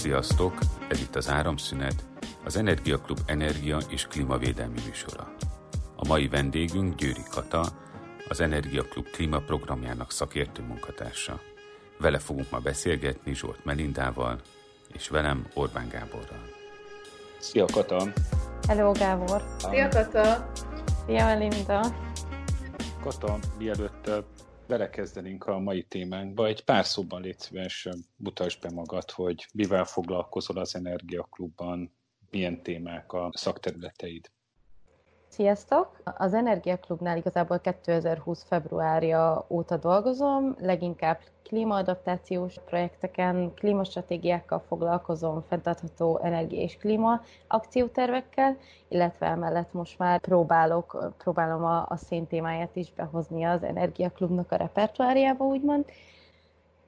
Sziasztok! Ez itt az Áramszünet, az Energiaklub energia és klímavédelmi műsora. A mai vendégünk Győri Kata, az Energiaklub klímaprogramjának szakértő munkatársa. Vele fogunk ma beszélgetni Zsolt Melindával, és velem Orbán Gáborral. Szia Kata! Hello Gábor! Szia Kata! Szia Melinda! Kata, mielőtt belekezdenénk a mai témánkba, egy pár szóban légy szíves, mutasd be magad, hogy mivel foglalkozol az Energiaklubban, milyen témák a szakterületeid. Sziasztok! Az Energiaklubnál igazából 2020. februárja óta dolgozom, leginkább klímaadaptációs projekteken, klímastratégiákkal foglalkozom, fenntartható energia és klíma akciótervekkel, illetve emellett most már próbálok, próbálom a, a szén témáját is behozni az Energiaklubnak a repertoáriába, úgymond.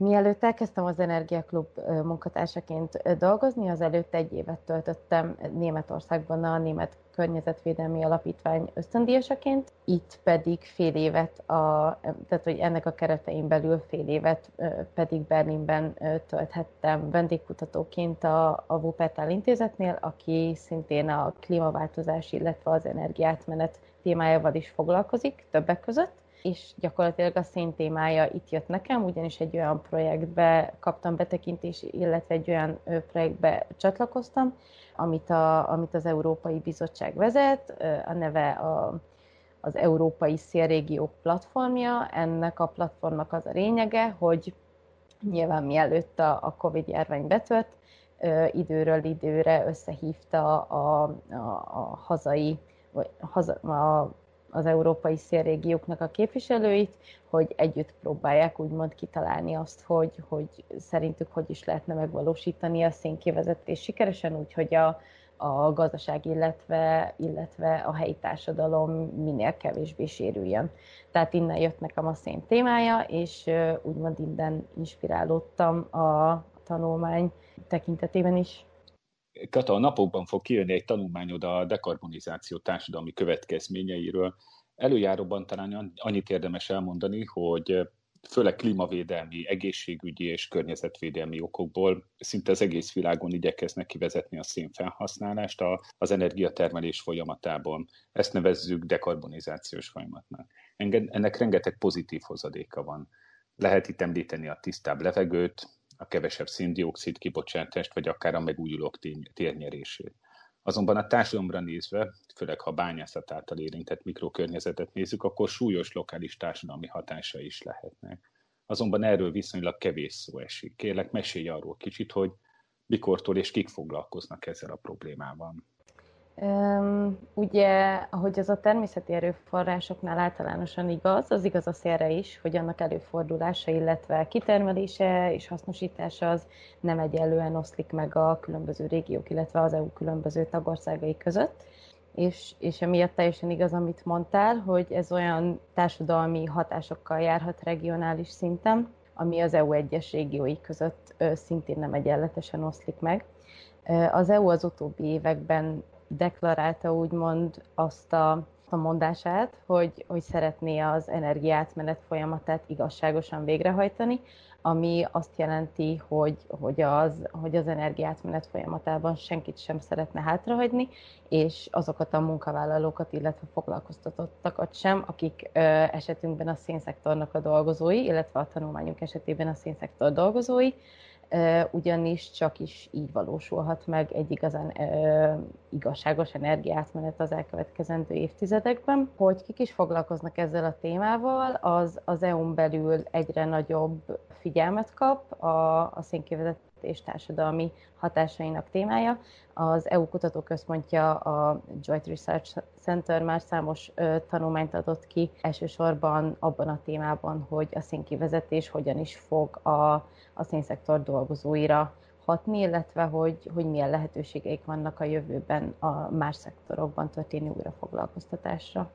Mielőtt elkezdtem az Energiaklub munkatársaként dolgozni, az előtt egy évet töltöttem Németországban a Német Környezetvédelmi Alapítvány ösztöndíjasaként, itt pedig fél évet, a, tehát hogy ennek a keretein belül fél évet pedig Berlinben tölthettem vendégkutatóként a, a Wuppertal intézetnél, aki szintén a klímaváltozás, illetve az energiátmenet témájával is foglalkozik többek között és gyakorlatilag a szén témája itt jött nekem, ugyanis egy olyan projektbe kaptam betekintés, illetve egy olyan projektbe csatlakoztam, amit, a, amit az Európai Bizottság vezet, a neve a, az Európai Szélrégiók platformja. Ennek a platformnak az a lényege, hogy nyilván mielőtt a, a Covid járvány betört, időről időre összehívta a, a, a hazai, vagy haza, a az európai szélrégióknak a képviselőit, hogy együtt próbálják úgymond kitalálni azt, hogy, hogy szerintük hogy is lehetne megvalósítani a szénkivezetés sikeresen, úgyhogy a, a gazdaság, illetve, illetve a helyi társadalom minél kevésbé sérüljön. Tehát innen jött nekem a szén témája, és úgymond innen inspirálódtam a tanulmány tekintetében is. Kata, a napokban fog kijönni egy tanulmányod a dekarbonizáció társadalmi következményeiről. Előjáróban talán annyit érdemes elmondani, hogy főleg klímavédelmi, egészségügyi és környezetvédelmi okokból szinte az egész világon igyekeznek kivezetni a szénfelhasználást az energiatermelés folyamatában. Ezt nevezzük dekarbonizációs folyamatnak. Ennek rengeteg pozitív hozadéka van. Lehet itt említeni a tisztább levegőt, a kevesebb széndiokszid kibocsátást, vagy akár a megújulók térnyerését. Azonban a társadalomra nézve, főleg ha bányászat által érintett mikrokörnyezetet nézzük, akkor súlyos lokális társadalmi hatása is lehetnek. Azonban erről viszonylag kevés szó esik. Kérlek, mesélj arról kicsit, hogy mikortól és kik foglalkoznak ezzel a problémával. Um, ugye, ahogy ez a természeti erőforrásoknál általánosan igaz, az igaz a szélre is, hogy annak előfordulása, illetve kitermelése és hasznosítása az nem egyenlően oszlik meg a különböző régiók, illetve az EU különböző tagországai között. És, és emiatt teljesen igaz, amit mondtál, hogy ez olyan társadalmi hatásokkal járhat regionális szinten, ami az EU egyes régiói között szintén nem egyenletesen oszlik meg. Az EU az utóbbi években deklarálta úgymond azt a, a mondását, hogy, hogy szeretné az energiátmenet folyamatát igazságosan végrehajtani, ami azt jelenti, hogy, hogy, az, hogy az energiátmenet folyamatában senkit sem szeretne hátrahagyni, és azokat a munkavállalókat, illetve foglalkoztatottakat sem, akik ö, esetünkben a szénszektornak a dolgozói, illetve a tanulmányunk esetében a szénszektor dolgozói, ugyanis csak is így valósulhat meg egy igazán igazságos energiátmenet az elkövetkezendő évtizedekben. Hogy kik is foglalkoznak ezzel a témával, az az EU-n belül egyre nagyobb figyelmet kap a, a szénkivezetés és társadalmi hatásainak témája. Az EU Kutatóközpontja, a Joint Research Center már számos ö, tanulmányt adott ki, elsősorban abban a témában, hogy a szénkivezetés hogyan is fog a, a szénszektor dolgozóira hatni, illetve hogy, hogy milyen lehetőségeik vannak a jövőben a más szektorokban történő újrafoglalkoztatásra.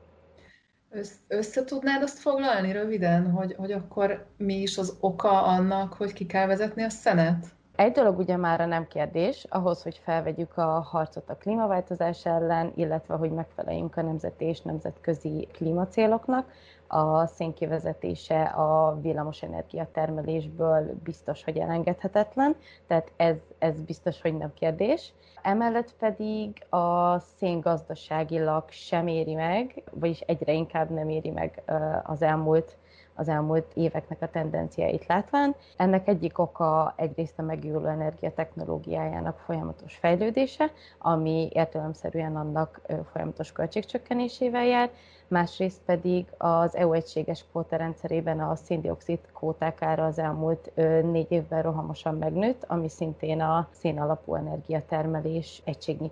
Össze tudnád azt foglalni röviden, hogy, hogy akkor mi is az oka annak, hogy ki kell vezetni a szenet? Egy dolog ugye már nem kérdés, ahhoz, hogy felvegyük a harcot a klímaváltozás ellen, illetve hogy megfeleljünk a nemzeti és nemzetközi klímacéloknak, a szénkivezetése a villamosenergia termelésből biztos, hogy elengedhetetlen, tehát ez, ez biztos, hogy nem kérdés. Emellett pedig a szén gazdaságilag sem éri meg, vagyis egyre inkább nem éri meg az elmúlt az elmúlt éveknek a tendenciáit látván. Ennek egyik oka egyrészt a megújuló energia technológiájának folyamatos fejlődése, ami értelemszerűen annak folyamatos költségcsökkenésével jár, másrészt pedig az EU egységes rendszerében a széndiokszid kvóták ára az elmúlt négy évben rohamosan megnőtt, ami szintén a szén alapú energiatermelés egységnyi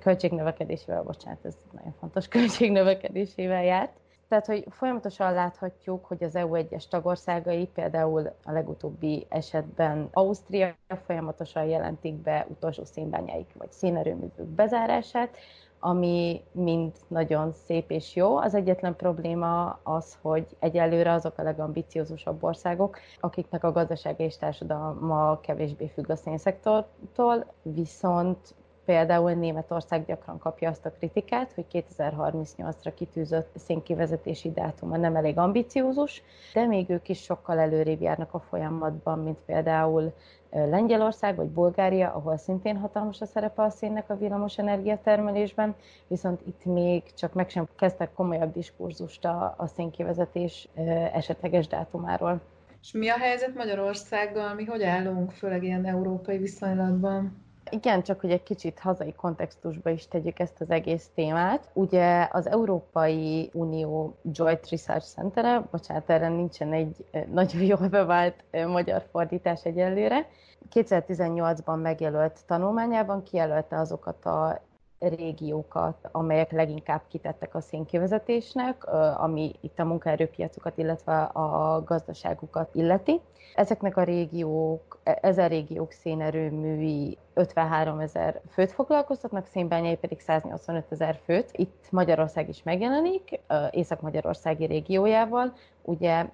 költségnövekedésével, bocsánat, ez nagyon fontos költségnövekedésével járt. Tehát, hogy folyamatosan láthatjuk, hogy az EU egyes tagországai, például a legutóbbi esetben Ausztria folyamatosan jelentik be utolsó szénbányáik vagy szénerőművük bezárását, ami mind nagyon szép és jó. Az egyetlen probléma az, hogy egyelőre azok a legambiciózusabb országok, akiknek a gazdasága és társadalma kevésbé függ a szénszektortól, viszont Például Németország gyakran kapja azt a kritikát, hogy 2038-ra kitűzött szénkivezetési dátuma nem elég ambiciózus, de még ők is sokkal előrébb járnak a folyamatban, mint például Lengyelország vagy Bulgária, ahol szintén hatalmas a szerepe a szénnek a villamos energiatermelésben, viszont itt még csak meg sem kezdtek komolyabb diskurzust a, a szénkivezetés esetleges dátumáról. És mi a helyzet Magyarországgal? Mi hogy állunk, főleg ilyen európai viszonylatban? Igen, csak hogy egy kicsit hazai kontextusba is tegyük ezt az egész témát. Ugye az Európai Unió Joint Research Center, bocsánat, erre nincsen egy nagyon jól bevált magyar fordítás egyelőre, 2018-ban megjelölt tanulmányában kijelölte azokat a régiókat, amelyek leginkább kitettek a szénkivezetésnek, ami itt a munkaerőpiacokat, illetve a gazdaságukat illeti. Ezeknek a régiók, e, ezer régiók szénerőművi 53 ezer főt foglalkoztatnak, szénbányai pedig 185 ezer főt. Itt Magyarország is megjelenik, Észak-Magyarországi régiójával. Ugye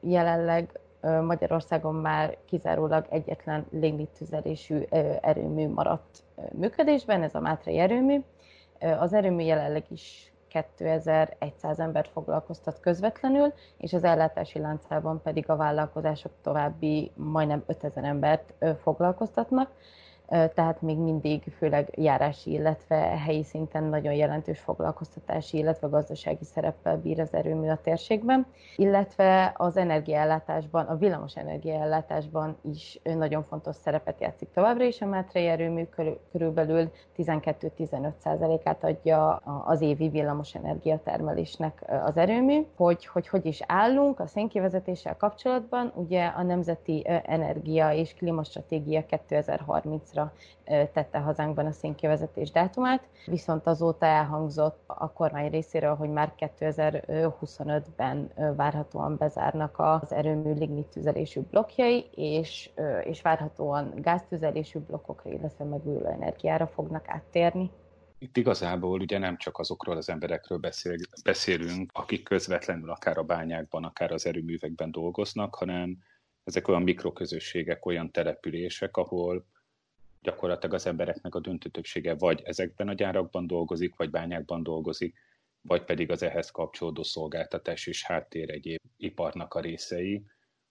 jelenleg Magyarországon már kizárólag egyetlen légnittüzelésű erőmű maradt működésben, ez a Mátrai erőmű. Az erőmű jelenleg is 2100 embert foglalkoztat közvetlenül, és az ellátási láncában pedig a vállalkozások további majdnem 5000 embert foglalkoztatnak tehát még mindig főleg járási, illetve helyi szinten nagyon jelentős foglalkoztatási, illetve gazdasági szereppel bír az erőmű a térségben, illetve az energiaellátásban, a villamos energiaellátásban is nagyon fontos szerepet játszik továbbra is a Mátrei erőmű, körülbelül 12-15%-át adja az évi villamos energiatermelésnek az erőmű. Hogy, hogy hogy is állunk a szénkivezetéssel kapcsolatban, ugye a Nemzeti Energia és Klímastratégia 2030 ra tette hazánkban a szénkivezetés dátumát, viszont azóta elhangzott a kormány részéről, hogy már 2025-ben várhatóan bezárnak az erőmű lignit blokkjai, és, és várhatóan gáztüzelésű blokkokra, illetve megújuló energiára fognak áttérni. Itt igazából ugye nem csak azokról az emberekről beszél, beszélünk, akik közvetlenül akár a bányákban, akár az erőművekben dolgoznak, hanem ezek olyan mikroközösségek, olyan települések, ahol gyakorlatilag az embereknek a döntő többsége vagy ezekben a gyárakban dolgozik, vagy bányákban dolgozik, vagy pedig az ehhez kapcsolódó szolgáltatás és háttér egyéb iparnak a részei,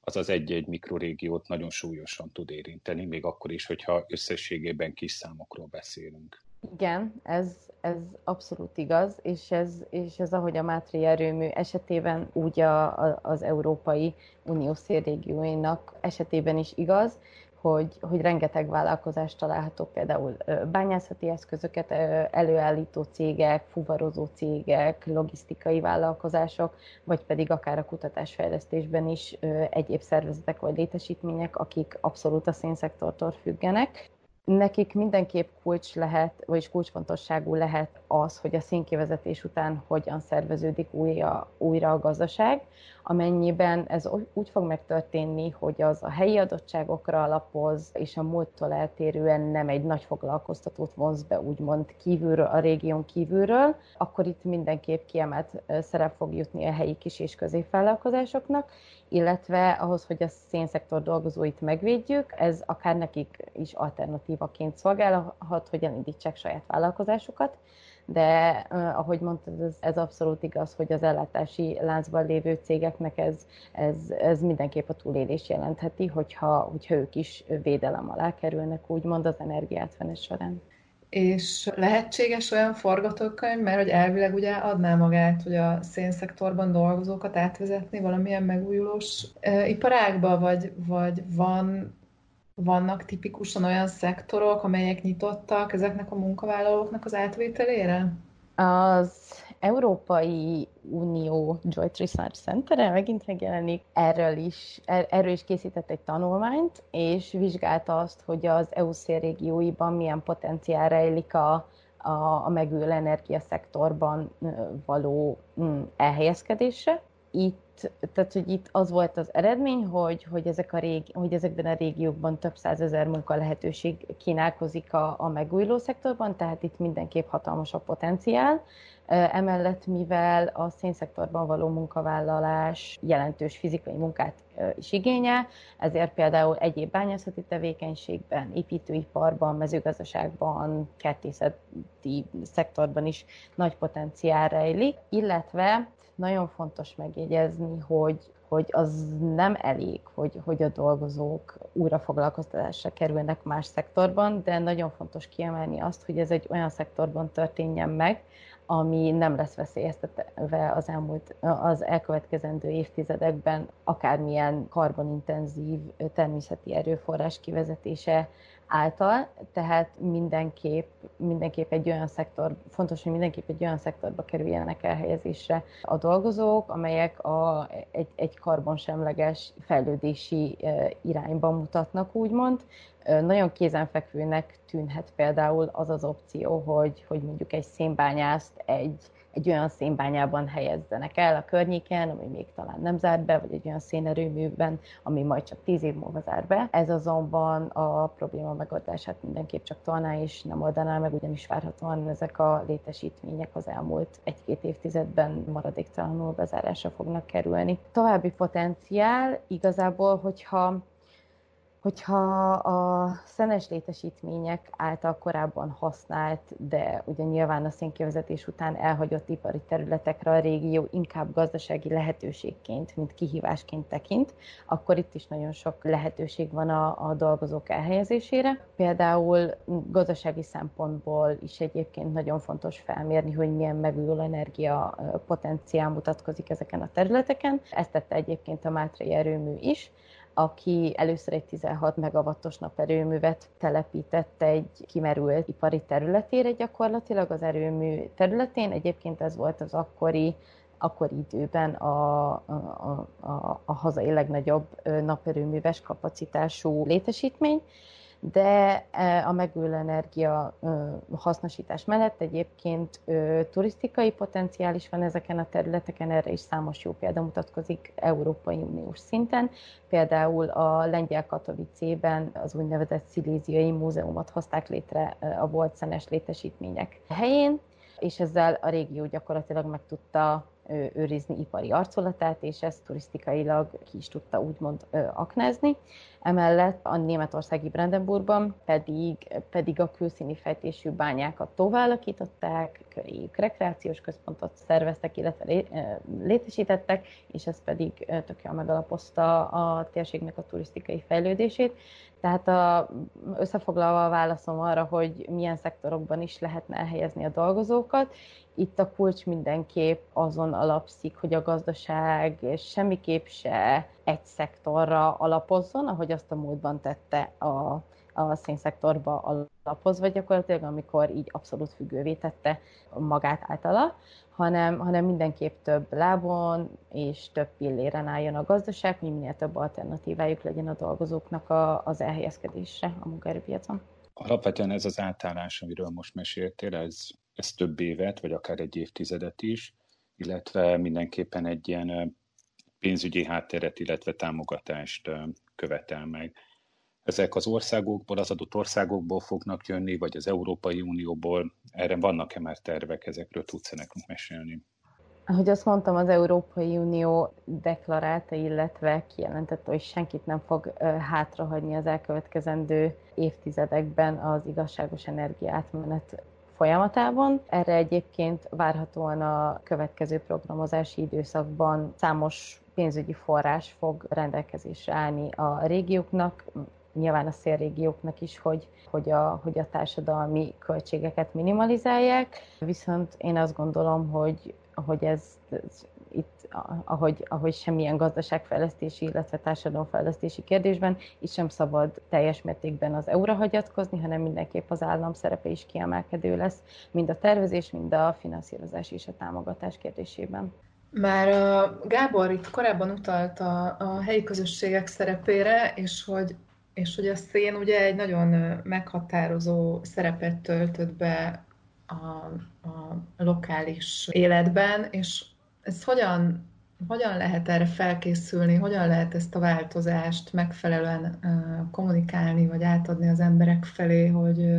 az az egy-egy mikrorégiót nagyon súlyosan tud érinteni, még akkor is, hogyha összességében kis számokról beszélünk. Igen, ez, ez abszolút igaz, és ez, és ez ahogy a Mátri erőmű esetében, úgy a, a, az Európai Unió szélrégióinak esetében is igaz, hogy, hogy rengeteg vállalkozás található, például bányászati eszközöket előállító cégek, fuvarozó cégek, logisztikai vállalkozások, vagy pedig akár a kutatásfejlesztésben is egyéb szervezetek vagy létesítmények, akik abszolút a szénszektortól függenek. Nekik mindenképp kulcs lehet, vagyis kulcsfontosságú lehet az, hogy a szénkivezetés után hogyan szerveződik újra, újra a gazdaság, amennyiben ez úgy fog megtörténni, hogy az a helyi adottságokra alapoz, és a múlttól eltérően nem egy nagy foglalkoztatót vonz be, úgymond kívülről, a régión kívülről, akkor itt mindenképp kiemelt szerep fog jutni a helyi kis és középvállalkozásoknak, illetve ahhoz, hogy a szénszektor dolgozóit megvédjük, ez akár nekik is alternatívaként szolgálhat, hogy elindítsák saját vállalkozásukat, de ahogy mondtad, ez, ez abszolút igaz, hogy az ellátási láncban lévő cégeknek ez, ez, ez mindenképp a túlélés jelentheti, hogyha, hogyha ők is védelem alá kerülnek, úgymond az energiátvenes során. És lehetséges olyan forgatókönyv, mert hogy elvileg ugye adná magát, hogy a szénszektorban dolgozókat átvezetni valamilyen megújulós iparágba, vagy, vagy van, vannak tipikusan olyan szektorok, amelyek nyitottak ezeknek a munkavállalóknak az átvételére? Az Európai Unió Joint Research Center megint megjelenik, erről is, er, erről is készített egy tanulmányt, és vizsgálta azt, hogy az EU régióiban milyen potenciál rejlik a, a, a megújuló energiaszektorban való mm, elhelyezkedésre. Tehát, hogy itt az volt az eredmény, hogy, hogy, ezek a régi, hogy ezekben a régiókban több százezer munka lehetőség kínálkozik a, a megújuló szektorban, tehát itt mindenképp hatalmas a potenciál. Emellett, mivel a szénszektorban való munkavállalás jelentős fizikai munkát is igényel, ezért például egyéb bányászati tevékenységben, építőiparban, mezőgazdaságban, kertészeti szektorban is nagy potenciál rejlik, illetve nagyon fontos megjegyezni, hogy, hogy az nem elég, hogy, hogy a dolgozók újra foglalkoztatásra kerülnek más szektorban, de nagyon fontos kiemelni azt, hogy ez egy olyan szektorban történjen meg, ami nem lesz veszélyeztetve az elmúlt, az elkövetkezendő évtizedekben akármilyen karbonintenzív természeti erőforrás kivezetése által, tehát mindenképp, mindenképp egy olyan szektor, fontos, hogy mindenképp egy olyan szektorba kerüljenek elhelyezésre a dolgozók, amelyek a, egy, egy karbonsemleges fejlődési irányban mutatnak, úgymond. Nagyon kézenfekvőnek tűnhet például az az opció, hogy, hogy mondjuk egy szénbányászt egy egy olyan szénbányában helyezzenek el a környéken, ami még talán nem zárt be, vagy egy olyan szénerőműben, ami majd csak tíz év múlva zár be. Ez azonban a probléma megoldását mindenképp csak tolná, és nem oldaná meg, ugyanis várhatóan ezek a létesítmények az elmúlt egy-két évtizedben maradéktalanul bezárásra fognak kerülni. További potenciál igazából, hogyha hogyha a szenes létesítmények által korábban használt, de ugye nyilván a szénkivezetés után elhagyott ipari területekre a régió inkább gazdasági lehetőségként, mint kihívásként tekint, akkor itt is nagyon sok lehetőség van a, a dolgozók elhelyezésére. Például gazdasági szempontból is egyébként nagyon fontos felmérni, hogy milyen megújuló energia potenciál mutatkozik ezeken a területeken. Ezt tette egyébként a Mátrai erőmű is, aki először egy 16 megawattos naperőművet telepített egy kimerült ipari területére gyakorlatilag az erőmű területén. Egyébként ez volt az akkori akkori időben a, a, a, a hazai legnagyobb naperőműves kapacitású létesítmény, de e, a megújuló energia hasznosítás mellett egyébként turisztikai potenciál is van ezeken a területeken, erre is számos jó példa mutatkozik Európai Uniós szinten. Például a lengyel Katowicében az úgynevezett Sziléziai Múzeumot hozták létre a volt szenes létesítmények helyén, és ezzel a régió gyakorlatilag meg tudta őrizni ipari arcolatát, és ezt turisztikailag ki is tudta úgymond aknázni. Emellett a németországi Brandenburgban pedig, pedig a külszíni fejtésű bányákat továllakították, köréjük rekreációs központot szerveztek, illetve létesítettek, és ez pedig tök jól megalapozta a térségnek a turisztikai fejlődését. Tehát a, összefoglalva a válaszom arra, hogy milyen szektorokban is lehetne elhelyezni a dolgozókat, itt a kulcs mindenképp azon alapszik, hogy a gazdaság semmiképp se egy szektorra alapozzon, ahogy azt a múltban tette a, a szénszektorba alapozva gyakorlatilag, amikor így abszolút függővé tette magát általa, hanem, hanem mindenképp több lábon és több pilléren álljon a gazdaság, hogy minél több alternatívájuk legyen a dolgozóknak a, az elhelyezkedésre a munkaerőpiacon. Alapvetően ez az átállás, amiről most meséltél, ez, ez több évet, vagy akár egy évtizedet is, illetve mindenképpen egy ilyen pénzügyi hátteret, illetve támogatást követel meg. Ezek az országokból, az adott országokból fognak jönni, vagy az Európai Unióból? Erre vannak-e már tervek, ezekről tudsz-e nekünk mesélni? Ahogy azt mondtam, az Európai Unió deklarálta, illetve kijelentette, hogy senkit nem fog hátrahagyni az elkövetkezendő évtizedekben az igazságos energiátmenet folyamatában. Erre egyébként várhatóan a következő programozási időszakban számos pénzügyi forrás fog rendelkezésre állni a régióknak, nyilván a szélrégióknak is, hogy, hogy, a, hogy a társadalmi költségeket minimalizálják, viszont én azt gondolom, hogy, hogy ez, ez itt, ahogy, ahogy semmilyen gazdaságfejlesztési, illetve társadalomfejlesztési kérdésben, itt sem szabad teljes mértékben az EU-ra hagyatkozni, hanem mindenképp az állam szerepe is kiemelkedő lesz, mind a tervezés, mind a finanszírozás és a támogatás kérdésében. Már a Gábor itt korábban utalt a, a helyi közösségek szerepére, és hogy, és hogy a szén ugye egy nagyon meghatározó szerepet töltött be a, a lokális életben, és ez hogyan, hogyan lehet erre felkészülni, hogyan lehet ezt a változást megfelelően kommunikálni, vagy átadni az emberek felé, hogy,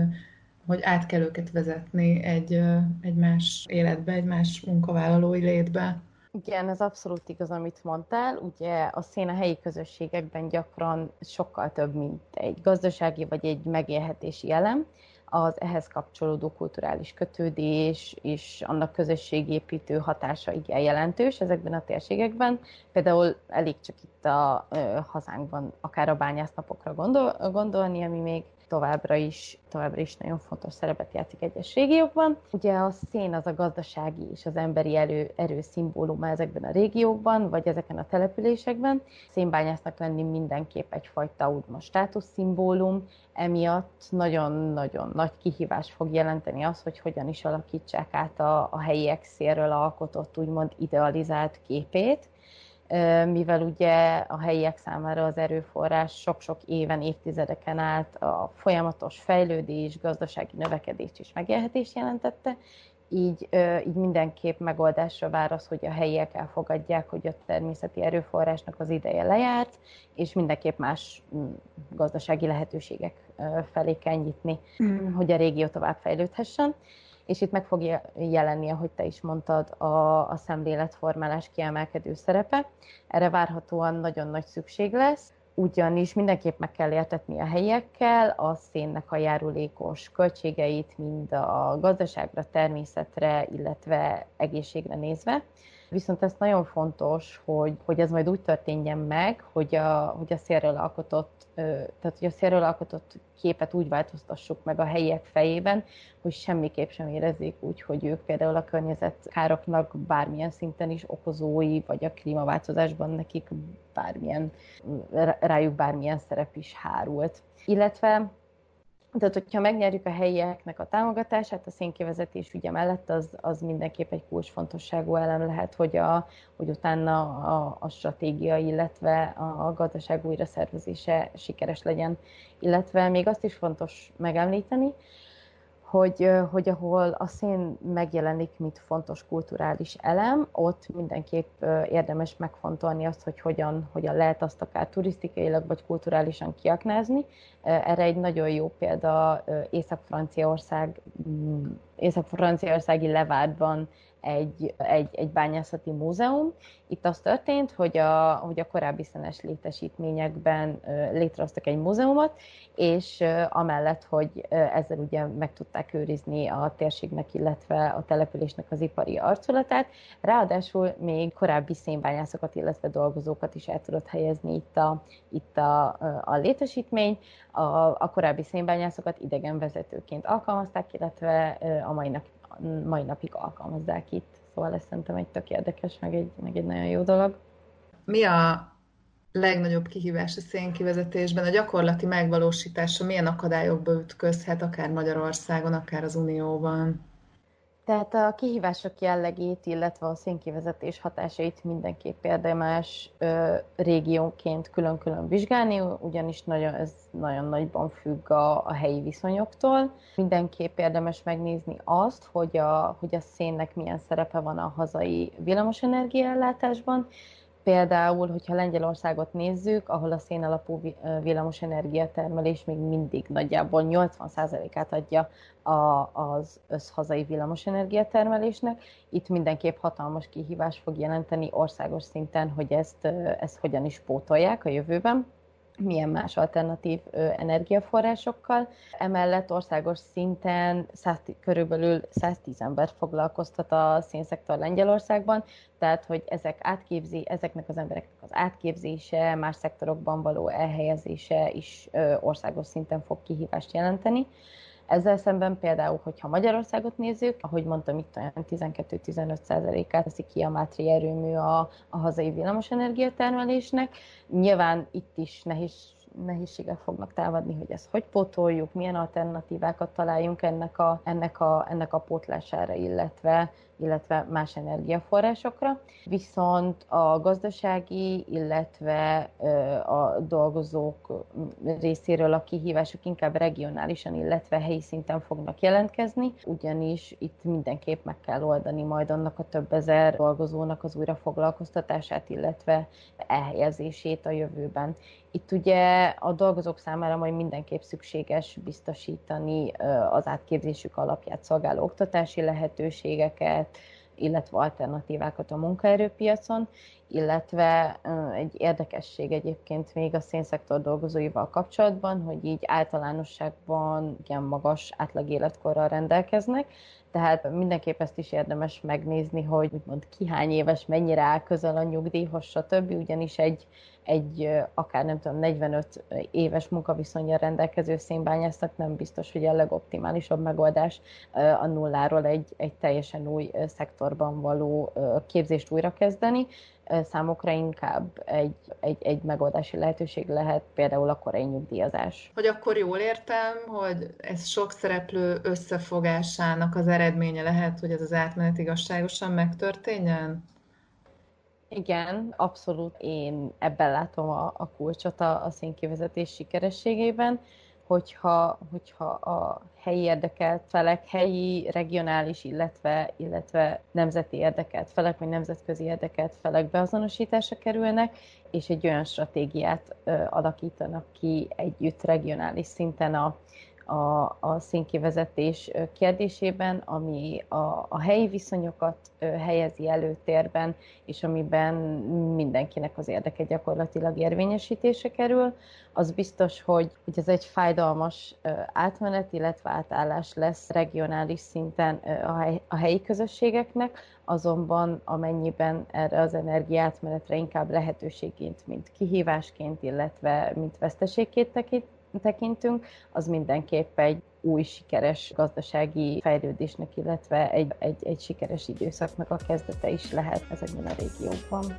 hogy át kell őket vezetni egy, egy más életbe, egy más munkavállalói létbe? Igen, ez abszolút igaz, amit mondtál. Ugye a szén a helyi közösségekben gyakran sokkal több, mint egy gazdasági vagy egy megélhetési elem az ehhez kapcsolódó kulturális kötődés és annak közösségépítő hatása igen jelentős ezekben a térségekben. Például elég csak itt a hazánkban akár a bányásznapokra gondol, gondolni, ami még továbbra is, továbbra is nagyon fontos szerepet játszik egyes régiókban. Ugye a szén az a gazdasági és az emberi erő, erő szimbóluma ezekben a régiókban, vagy ezeken a településekben. Szénbányásznak lenni mindenképp egyfajta úgymond státuszszimbólum, emiatt nagyon-nagyon nagy kihívás fog jelenteni az, hogy hogyan is alakítsák át a, a helyiek szélről alkotott úgymond idealizált képét, mivel ugye a helyiek számára az erőforrás sok-sok éven, évtizedeken át a folyamatos fejlődés, gazdasági növekedés és megélhetés jelentette, így, így mindenképp megoldásra vár az, hogy a helyiek elfogadják, hogy a természeti erőforrásnak az ideje lejárt, és mindenképp más gazdasági lehetőségek felé kell nyitni, mm. hogy a régió tovább fejlődhessen és itt meg fog jelenni, ahogy te is mondtad, a, a szemléletformálás kiemelkedő szerepe. Erre várhatóan nagyon nagy szükség lesz, ugyanis mindenképp meg kell értetni a helyiekkel a szénnek a járulékos költségeit, mind a gazdaságra, természetre, illetve egészségre nézve. Viszont ez nagyon fontos, hogy, hogy ez majd úgy történjen meg, hogy a, hogy a szélről alkotott, tehát hogy a szélről alkotott képet úgy változtassuk meg a helyiek fejében, hogy semmiképp sem érezzék úgy, hogy ők például a környezetkároknak bármilyen szinten is okozói, vagy a klímaváltozásban nekik bármilyen, rájuk bármilyen szerep is hárult. Illetve tehát, hogyha megnyerjük a helyieknek a támogatását, a szénkivezetés ügye mellett, az, az mindenképp egy kulcsfontosságú elem lehet, hogy, a, hogy utána a, a stratégia, illetve a, a gazdaság újraszervezése sikeres legyen. Illetve még azt is fontos megemlíteni, hogy, hogy ahol a szén megjelenik, mint fontos kulturális elem, ott mindenképp érdemes megfontolni azt, hogy hogyan, hogyan lehet azt akár turisztikailag vagy kulturálisan kiaknázni. Erre egy nagyon jó példa Észak-Franciaország, mm, Észak-Franciaországi Levádban egy, egy, egy bányászati múzeum. Itt az történt, hogy a, hogy a korábbi szenes létesítményekben létrehoztak egy múzeumot, és amellett, hogy ezzel ugye meg tudták őrizni a térségnek, illetve a településnek az ipari arculatát, ráadásul még korábbi szénbányászokat, illetve dolgozókat is el tudott helyezni itt a, itt a, a létesítmény. A, a korábbi szénbányászokat idegenvezetőként alkalmazták, illetve a mai nap mai napig alkalmazzák itt. Szóval ez szerintem egy tök érdekes, meg egy, meg egy nagyon jó dolog. Mi a legnagyobb kihívás a szénkivezetésben? A gyakorlati megvalósítása milyen akadályokba ütközhet, akár Magyarországon, akár az Unióban? Tehát a kihívások jellegét, illetve a szénkivezetés hatásait mindenképp érdemes ö, régiónként külön-külön vizsgálni, ugyanis nagyon, ez nagyon nagyban függ a, a helyi viszonyoktól. Mindenképp érdemes megnézni azt, hogy a, hogy a szénnek milyen szerepe van a hazai villamosenergiaellátásban, Például, hogyha Lengyelországot nézzük, ahol a szénalapú villamosenergia termelés még mindig nagyjából 80%-át adja a, az összhazai villamosenergia termelésnek. Itt mindenképp hatalmas kihívás fog jelenteni országos szinten, hogy ezt, ezt hogyan is pótolják a jövőben. Milyen más alternatív energiaforrásokkal. Emellett országos szinten 100, körülbelül 110 ember foglalkoztat a szénszektor Lengyelországban, tehát hogy ezek átképzi, ezeknek az embereknek az átképzése, más szektorokban való elhelyezése is országos szinten fog kihívást jelenteni. Ezzel szemben például, hogyha Magyarországot nézzük, ahogy mondtam, itt olyan 12-15%-át teszi ki a mátri erőmű a, a hazai villamosenergia termelésnek. Nyilván itt is nehéz nehézségek fognak támadni, hogy ezt hogy pótoljuk, milyen alternatívákat találjunk ennek a, ennek a, ennek a pótlására, illetve illetve más energiaforrásokra. Viszont a gazdasági, illetve a dolgozók részéről a kihívások inkább regionálisan, illetve helyi szinten fognak jelentkezni, ugyanis itt mindenképp meg kell oldani majd annak a több ezer dolgozónak az újrafoglalkoztatását, illetve elhelyezését a jövőben. Itt ugye a dolgozók számára majd mindenképp szükséges biztosítani az átképzésük alapját szolgáló oktatási lehetőségeket, illetve alternatívákat a munkaerőpiacon, illetve egy érdekesség egyébként még a szénszektor dolgozóival kapcsolatban, hogy így általánosságban igen magas átlag életkorral rendelkeznek, tehát mindenképp ezt is érdemes megnézni, hogy úgymond ki hány éves, mennyire áll közel a nyugdíjhoz, stb. Ugyanis egy, egy akár nem tudom, 45 éves munkaviszonyjal rendelkező szénbányásznak nem biztos, hogy a legoptimálisabb megoldás a nulláról egy, egy teljesen új szektorban való képzést újrakezdeni számokra inkább egy, egy, egy megoldási lehetőség lehet például a korai nyugdíjazás. Hogy akkor jól értem, hogy ez sok szereplő összefogásának az eredménye lehet, hogy ez az átmenet igazságosan megtörténjen? Igen, abszolút. Én ebben látom a, a kulcsot a, a szénkivezetés sikerességében hogyha, hogyha a helyi érdekelt felek, helyi, regionális, illetve, illetve nemzeti érdekelt felek, vagy nemzetközi érdekelt felek beazonosításra kerülnek, és egy olyan stratégiát ö, alakítanak ki együtt regionális szinten a, a, a szénkivezetés kérdésében, ami a, a helyi viszonyokat helyezi előtérben, és amiben mindenkinek az érdeke gyakorlatilag érvényesítése kerül. Az biztos, hogy, hogy ez egy fájdalmas átmenet, illetve átállás lesz regionális szinten a, hely, a helyi közösségeknek, azonban amennyiben erre az energiátmenetre inkább lehetőségként, mint kihívásként, illetve mint veszteségként tekint, tekintünk, az mindenképp egy új sikeres gazdasági fejlődésnek, illetve egy, egy, egy sikeres időszaknak a kezdete is lehet ezekben a régiókban.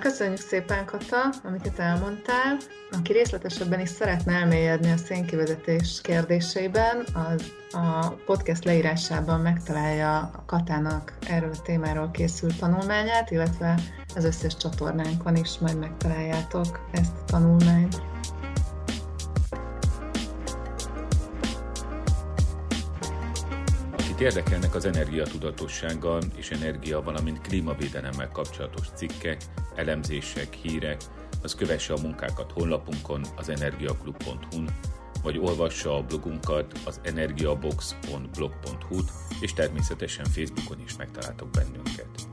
Köszönjük szépen, Kata, amiket elmondtál. Aki részletesebben is szeretne elmélyedni a szénkivezetés kérdéseiben, az a podcast leírásában megtalálja a Katának erről a témáról készült tanulmányát, illetve az összes csatornánkon is majd megtaláljátok ezt a tanulmányt. Akit érdekelnek az energiatudatossággal és energia, valamint klímavédelemmel kapcsolatos cikkek, elemzések, hírek, az kövesse a munkákat honlapunkon, az energiaklub.hu-n, vagy olvassa a blogunkat, az energiabox.blog.hu-t, és természetesen Facebookon is megtaláltok bennünket.